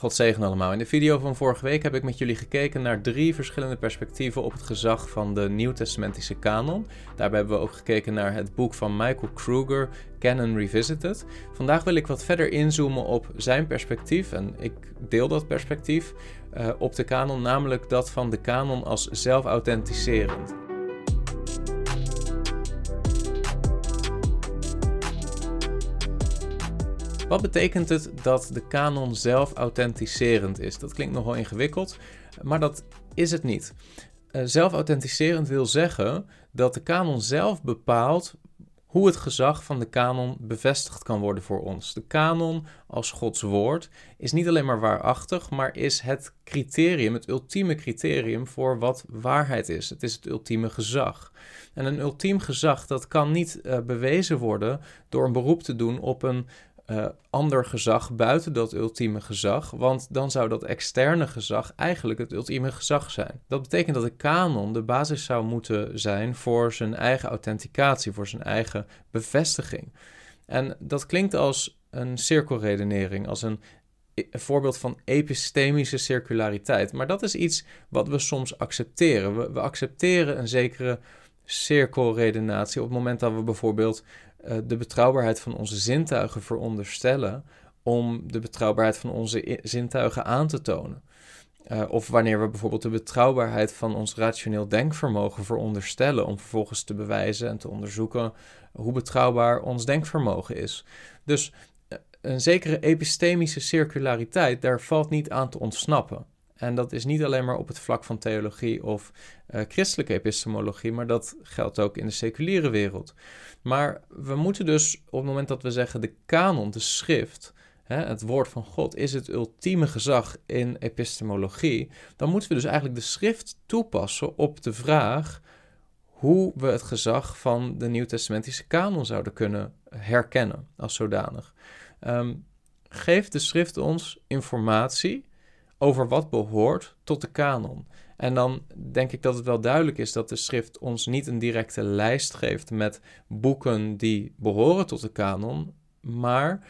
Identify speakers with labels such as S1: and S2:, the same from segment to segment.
S1: God zegen allemaal. In de video van vorige week heb ik met jullie gekeken naar drie verschillende perspectieven op het gezag van de Nieuwtestamentische kanon. Daarbij hebben we ook gekeken naar het boek van Michael Kruger, Canon Revisited. Vandaag wil ik wat verder inzoomen op zijn perspectief, en ik deel dat perspectief, uh, op de kanon, namelijk dat van de kanon als zelfauthenticerend. Wat betekent het dat de kanon zelf authenticerend is? Dat klinkt nogal ingewikkeld, maar dat is het niet. Uh, zelf authenticerend wil zeggen dat de kanon zelf bepaalt hoe het gezag van de kanon bevestigd kan worden voor ons. De kanon als Gods woord is niet alleen maar waarachtig, maar is het criterium, het ultieme criterium voor wat waarheid is. Het is het ultieme gezag. En een ultiem gezag dat kan niet uh, bewezen worden door een beroep te doen op een uh, ander gezag buiten dat ultieme gezag, want dan zou dat externe gezag eigenlijk het ultieme gezag zijn. Dat betekent dat de kanon de basis zou moeten zijn voor zijn eigen authenticatie, voor zijn eigen bevestiging. En dat klinkt als een cirkelredenering, als een, een voorbeeld van epistemische circulariteit. Maar dat is iets wat we soms accepteren. We, we accepteren een zekere cirkelredenatie op het moment dat we bijvoorbeeld uh, de betrouwbaarheid van onze zintuigen veronderstellen om de betrouwbaarheid van onze zintuigen aan te tonen. Uh, of wanneer we bijvoorbeeld de betrouwbaarheid van ons rationeel denkvermogen veronderstellen om vervolgens te bewijzen en te onderzoeken hoe betrouwbaar ons denkvermogen is. Dus uh, een zekere epistemische circulariteit, daar valt niet aan te ontsnappen. En dat is niet alleen maar op het vlak van theologie of uh, christelijke epistemologie, maar dat geldt ook in de seculiere wereld. Maar we moeten dus op het moment dat we zeggen de kanon, de schrift, hè, het woord van God, is het ultieme gezag in epistemologie, dan moeten we dus eigenlijk de schrift toepassen op de vraag hoe we het gezag van de Nieuwtestamentische kanon zouden kunnen herkennen als zodanig. Um, geeft de schrift ons informatie over wat behoort tot de kanon. En dan denk ik dat het wel duidelijk is dat de schrift ons niet een directe lijst geeft met boeken die behoren tot de kanon, maar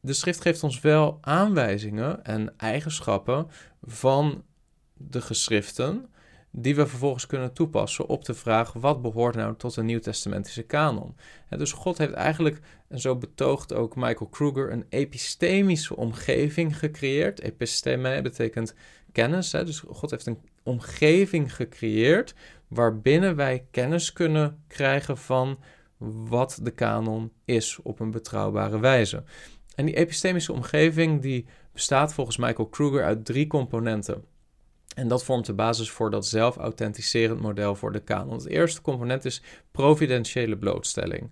S1: de schrift geeft ons wel aanwijzingen en eigenschappen van de geschriften die we vervolgens kunnen toepassen op de vraag wat behoort nou tot de nieuwtestamentische kanon. dus God heeft eigenlijk, en zo betoogt ook Michael Kruger, een epistemische omgeving gecreëerd. Episteme betekent kennis, dus God heeft een omgeving gecreëerd waarbinnen wij kennis kunnen krijgen van wat de kanon is op een betrouwbare wijze. En die epistemische omgeving die bestaat volgens Michael Kruger uit drie componenten. En dat vormt de basis voor dat zelfauthenticerend model voor de kanon. Het eerste component is providentiële blootstelling.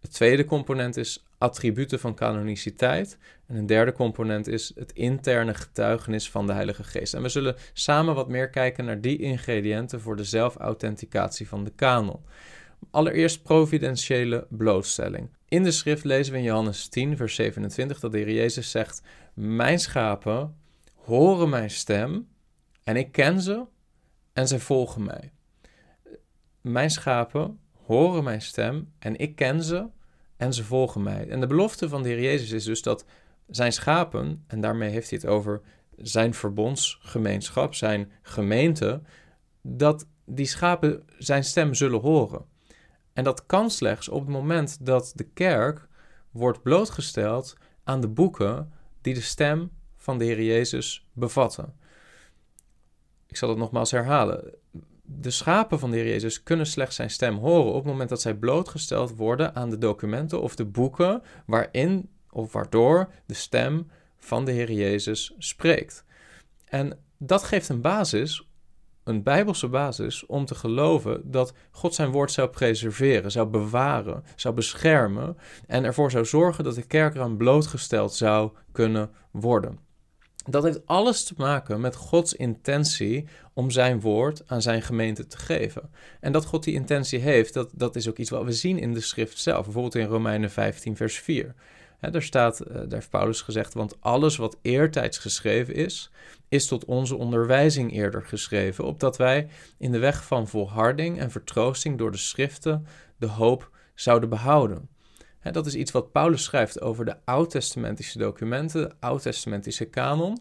S1: Het tweede component is attributen van canoniciteit. En een derde component is het interne getuigenis van de Heilige Geest. En we zullen samen wat meer kijken naar die ingrediënten voor de zelfauthenticatie van de kanon. Allereerst providentiële blootstelling. In de schrift lezen we in Johannes 10, vers 27 dat de Heer Jezus zegt: Mijn schapen horen mijn stem en ik ken ze en zij volgen mij. Mijn schapen horen mijn stem en ik ken ze en ze volgen mij. En de belofte van de Heer Jezus is dus dat zijn schapen, en daarmee heeft hij het over zijn verbondsgemeenschap, zijn gemeente, dat die schapen zijn stem zullen horen. En dat kan slechts op het moment dat de kerk wordt blootgesteld aan de boeken die de stem van de Heer Jezus bevatten. Ik zal het nogmaals herhalen. De schapen van de Heer Jezus kunnen slechts zijn stem horen op het moment dat zij blootgesteld worden aan de documenten of de boeken waarin of waardoor de stem van de Heer Jezus spreekt. En dat geeft een basis, een bijbelse basis, om te geloven dat God zijn woord zou preserveren, zou bewaren, zou beschermen en ervoor zou zorgen dat de kerk eraan blootgesteld zou kunnen worden. Dat heeft alles te maken met Gods intentie om zijn woord aan zijn gemeente te geven. En dat God die intentie heeft, dat, dat is ook iets wat we zien in de schrift zelf. Bijvoorbeeld in Romeinen 15, vers 4. daar staat, eh, daar heeft Paulus gezegd, want alles wat eertijds geschreven is, is tot onze onderwijzing eerder geschreven, opdat wij in de weg van volharding en vertroosting door de schriften de hoop zouden behouden dat is iets wat Paulus schrijft over de oud-testamentische documenten, de oud-testamentische kanon.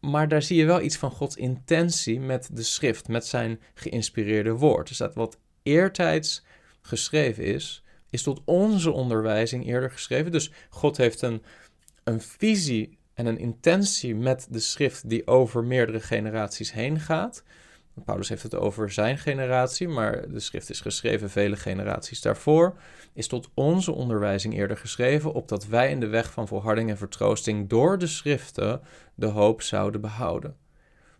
S1: Maar daar zie je wel iets van Gods intentie met de schrift, met zijn geïnspireerde woord. Dus dat wat eertijds geschreven is, is tot onze onderwijzing eerder geschreven. Dus God heeft een, een visie en een intentie met de schrift die over meerdere generaties heen gaat. Paulus heeft het over zijn generatie, maar de schrift is geschreven vele generaties daarvoor. Is tot onze onderwijzing eerder geschreven, opdat wij in de weg van volharding en vertroosting door de schriften de hoop zouden behouden.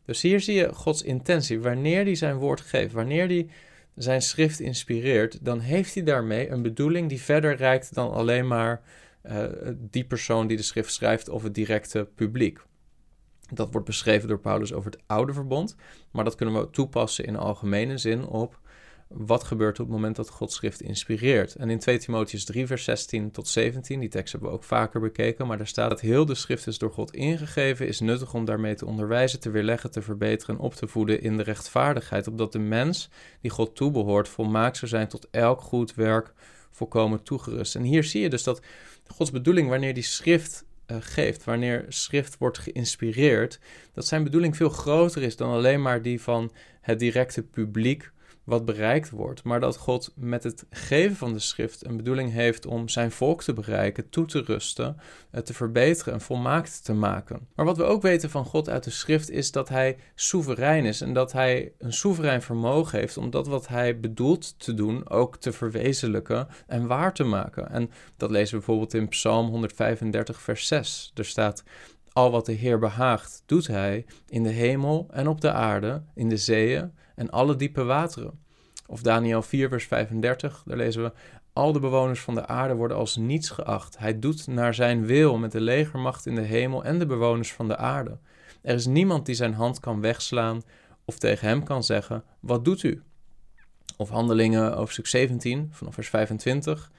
S1: Dus hier zie je Gods intentie. Wanneer hij zijn woord geeft, wanneer hij zijn schrift inspireert, dan heeft hij daarmee een bedoeling die verder reikt dan alleen maar uh, die persoon die de schrift schrijft of het directe publiek. Dat wordt beschreven door Paulus over het oude verbond, maar dat kunnen we toepassen in algemene zin op wat gebeurt op het moment dat God schrift inspireert. En in 2 Timotheus 3, vers 16 tot 17, die tekst hebben we ook vaker bekeken, maar daar staat dat heel de schrift is door God ingegeven, is nuttig om daarmee te onderwijzen, te weerleggen, te verbeteren en op te voeden in de rechtvaardigheid, opdat de mens die God toebehoort volmaakt zou zijn tot elk goed werk volkomen toegerust. En hier zie je dus dat Gods bedoeling, wanneer die schrift uh, geeft, wanneer schrift wordt geïnspireerd, dat zijn bedoeling veel groter is dan alleen maar die van het directe publiek wat bereikt wordt, maar dat God met het geven van de schrift een bedoeling heeft om zijn volk te bereiken, toe te rusten, te verbeteren en volmaakt te maken. Maar wat we ook weten van God uit de schrift is dat hij soeverein is en dat hij een soeverein vermogen heeft om dat wat hij bedoelt te doen ook te verwezenlijken en waar te maken. En dat lezen we bijvoorbeeld in Psalm 135 vers 6. Er staat al wat de Heer behaagt, doet hij in de hemel en op de aarde, in de zeeën en alle diepe wateren. Of Daniel 4, vers 35, daar lezen we: Al de bewoners van de aarde worden als niets geacht. Hij doet naar zijn wil met de legermacht in de hemel en de bewoners van de aarde. Er is niemand die zijn hand kan wegslaan of tegen hem kan zeggen: Wat doet u? Of Handelingen hoofdstuk 17, vanaf vers 25.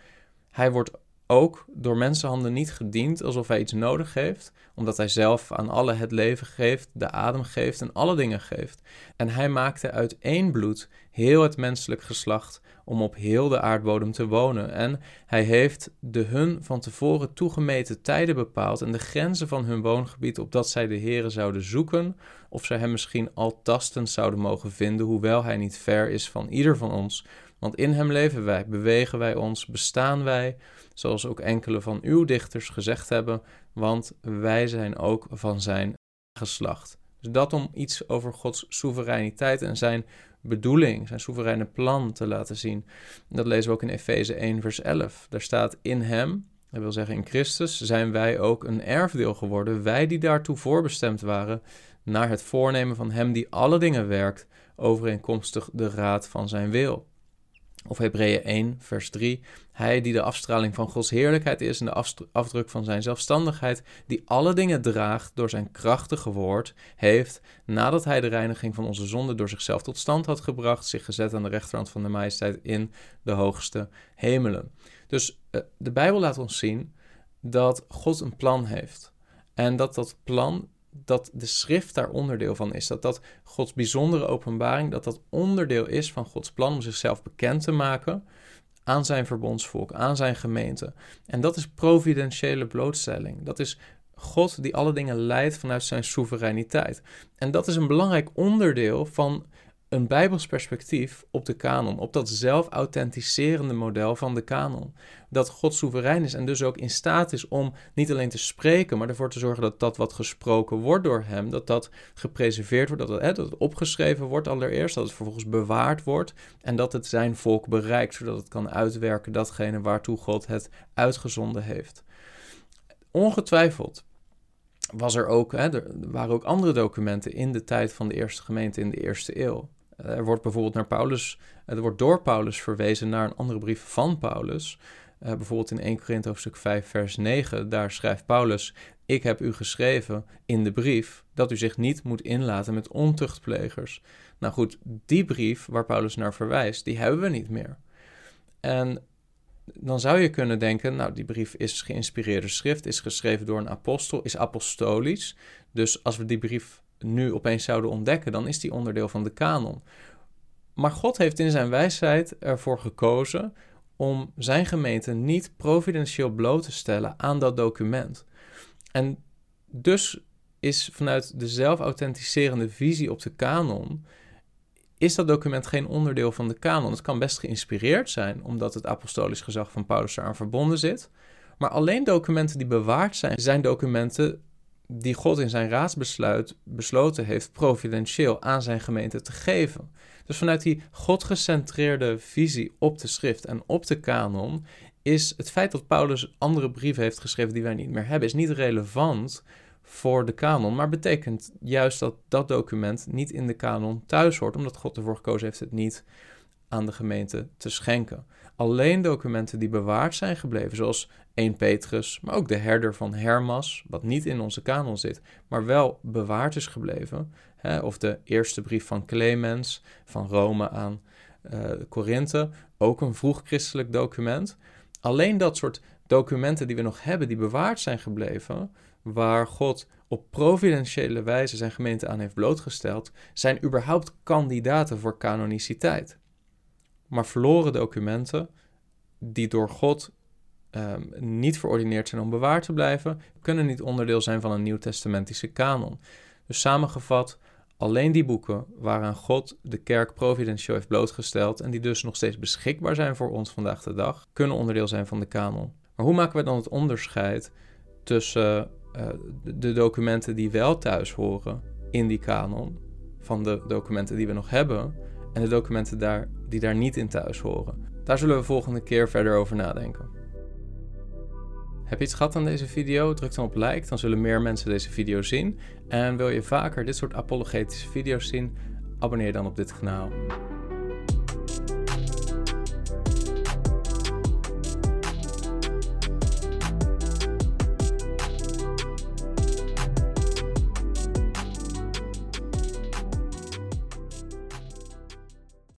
S1: Hij wordt ook door mensenhanden niet gediend alsof hij iets nodig heeft, omdat hij zelf aan alle het leven geeft, de adem geeft en alle dingen geeft. En hij maakte uit één bloed heel het menselijk geslacht om op heel de aardbodem te wonen. En hij heeft de hun van tevoren toegemeten tijden bepaald en de grenzen van hun woongebied, opdat zij de Here zouden zoeken, of zij hem misschien al tastend zouden mogen vinden, hoewel hij niet ver is van ieder van ons. Want in hem leven wij, bewegen wij ons, bestaan wij, zoals ook enkele van uw dichters gezegd hebben, want wij zijn ook van zijn geslacht. Dus dat om iets over Gods soevereiniteit en zijn bedoeling, zijn soevereine plan te laten zien. Dat lezen we ook in Efeze 1, vers 11. Daar staat in hem, dat wil zeggen in Christus, zijn wij ook een erfdeel geworden, wij die daartoe voorbestemd waren, naar het voornemen van hem die alle dingen werkt, overeenkomstig de raad van zijn wil. Of Hebreeën 1, vers 3. Hij die de afstraling van Gods heerlijkheid is en de afdruk van zijn zelfstandigheid, die alle dingen draagt door zijn krachtige woord, heeft, nadat hij de reiniging van onze zonde door zichzelf tot stand had gebracht, zich gezet aan de rechterhand van de majesteit in de hoogste hemelen. Dus uh, de Bijbel laat ons zien dat God een plan heeft. En dat dat plan dat de schrift daar onderdeel van is. Dat dat Gods bijzondere openbaring, dat dat onderdeel is van Gods plan om zichzelf bekend te maken aan zijn verbondsvolk, aan zijn gemeente. En dat is providentiële blootstelling. Dat is God die alle dingen leidt vanuit zijn soevereiniteit. En dat is een belangrijk onderdeel van een Bijbels perspectief op de kanon, op dat zelfauthenticerende model van de kanon. Dat God soeverein is en dus ook in staat is om niet alleen te spreken, maar ervoor te zorgen dat dat wat gesproken wordt door hem, dat dat gepreserveerd wordt, dat het, hè, dat het opgeschreven wordt allereerst, dat het vervolgens bewaard wordt en dat het zijn volk bereikt, zodat het kan uitwerken datgene waartoe God het uitgezonden heeft. Ongetwijfeld was er ook, hè, er waren ook andere documenten in de tijd van de eerste gemeente in de eerste eeuw. Er wordt bijvoorbeeld naar Paulus, er wordt door Paulus verwezen naar een andere brief van Paulus. Uh, bijvoorbeeld in 1 Korinthe hoofdstuk 5 vers 9, daar schrijft Paulus: Ik heb u geschreven in de brief dat u zich niet moet inlaten met ontuchtplegers. Nou goed, die brief waar Paulus naar verwijst, die hebben we niet meer. En dan zou je kunnen denken, nou die brief is geïnspireerde schrift, is geschreven door een apostel, is apostolisch. Dus als we die brief nu opeens zouden ontdekken, dan is die onderdeel van de kanon. Maar God heeft in zijn wijsheid ervoor gekozen om zijn gemeente niet providentieel bloot te stellen aan dat document. En dus is vanuit de zelfauthenticerende visie op de kanon, is dat document geen onderdeel van de kanon. Het kan best geïnspireerd zijn, omdat het apostolisch gezag van Paulus eraan verbonden zit. Maar alleen documenten die bewaard zijn, zijn documenten die God in zijn raadsbesluit besloten heeft providentieel aan zijn gemeente te geven. Dus vanuit die godgecentreerde visie op de schrift en op de kanon is het feit dat Paulus andere brieven heeft geschreven die wij niet meer hebben, is niet relevant voor de kanon, maar betekent juist dat dat document niet in de kanon thuis hoort, omdat God ervoor gekozen heeft het niet aan de gemeente te schenken. Alleen documenten die bewaard zijn gebleven, zoals 1 Petrus, maar ook de herder van Hermas, wat niet in onze kanon zit, maar wel bewaard is gebleven, hè, of de eerste brief van Clemens van Rome aan uh, Korinthe, ook een vroeg christelijk document. Alleen dat soort documenten die we nog hebben, die bewaard zijn gebleven, waar God op providentiële wijze zijn gemeente aan heeft blootgesteld, zijn überhaupt kandidaten voor canoniciteit. Maar verloren documenten, die door God um, niet verordineerd zijn om bewaard te blijven, kunnen niet onderdeel zijn van een nieuwtestamentische kanon. Dus samengevat, alleen die boeken waaraan God de kerk providentieel heeft blootgesteld en die dus nog steeds beschikbaar zijn voor ons vandaag de dag, kunnen onderdeel zijn van de kanon. Maar hoe maken we dan het onderscheid tussen uh, de documenten die wel thuis horen in die kanon, van de documenten die we nog hebben, en de documenten daar, die daar niet in thuis horen? Daar zullen we volgende keer verder over nadenken. Heb je iets gehad aan deze video? Druk dan op like, dan zullen meer mensen deze video zien. En wil je vaker dit soort apologetische video's zien? Abonneer dan op dit kanaal.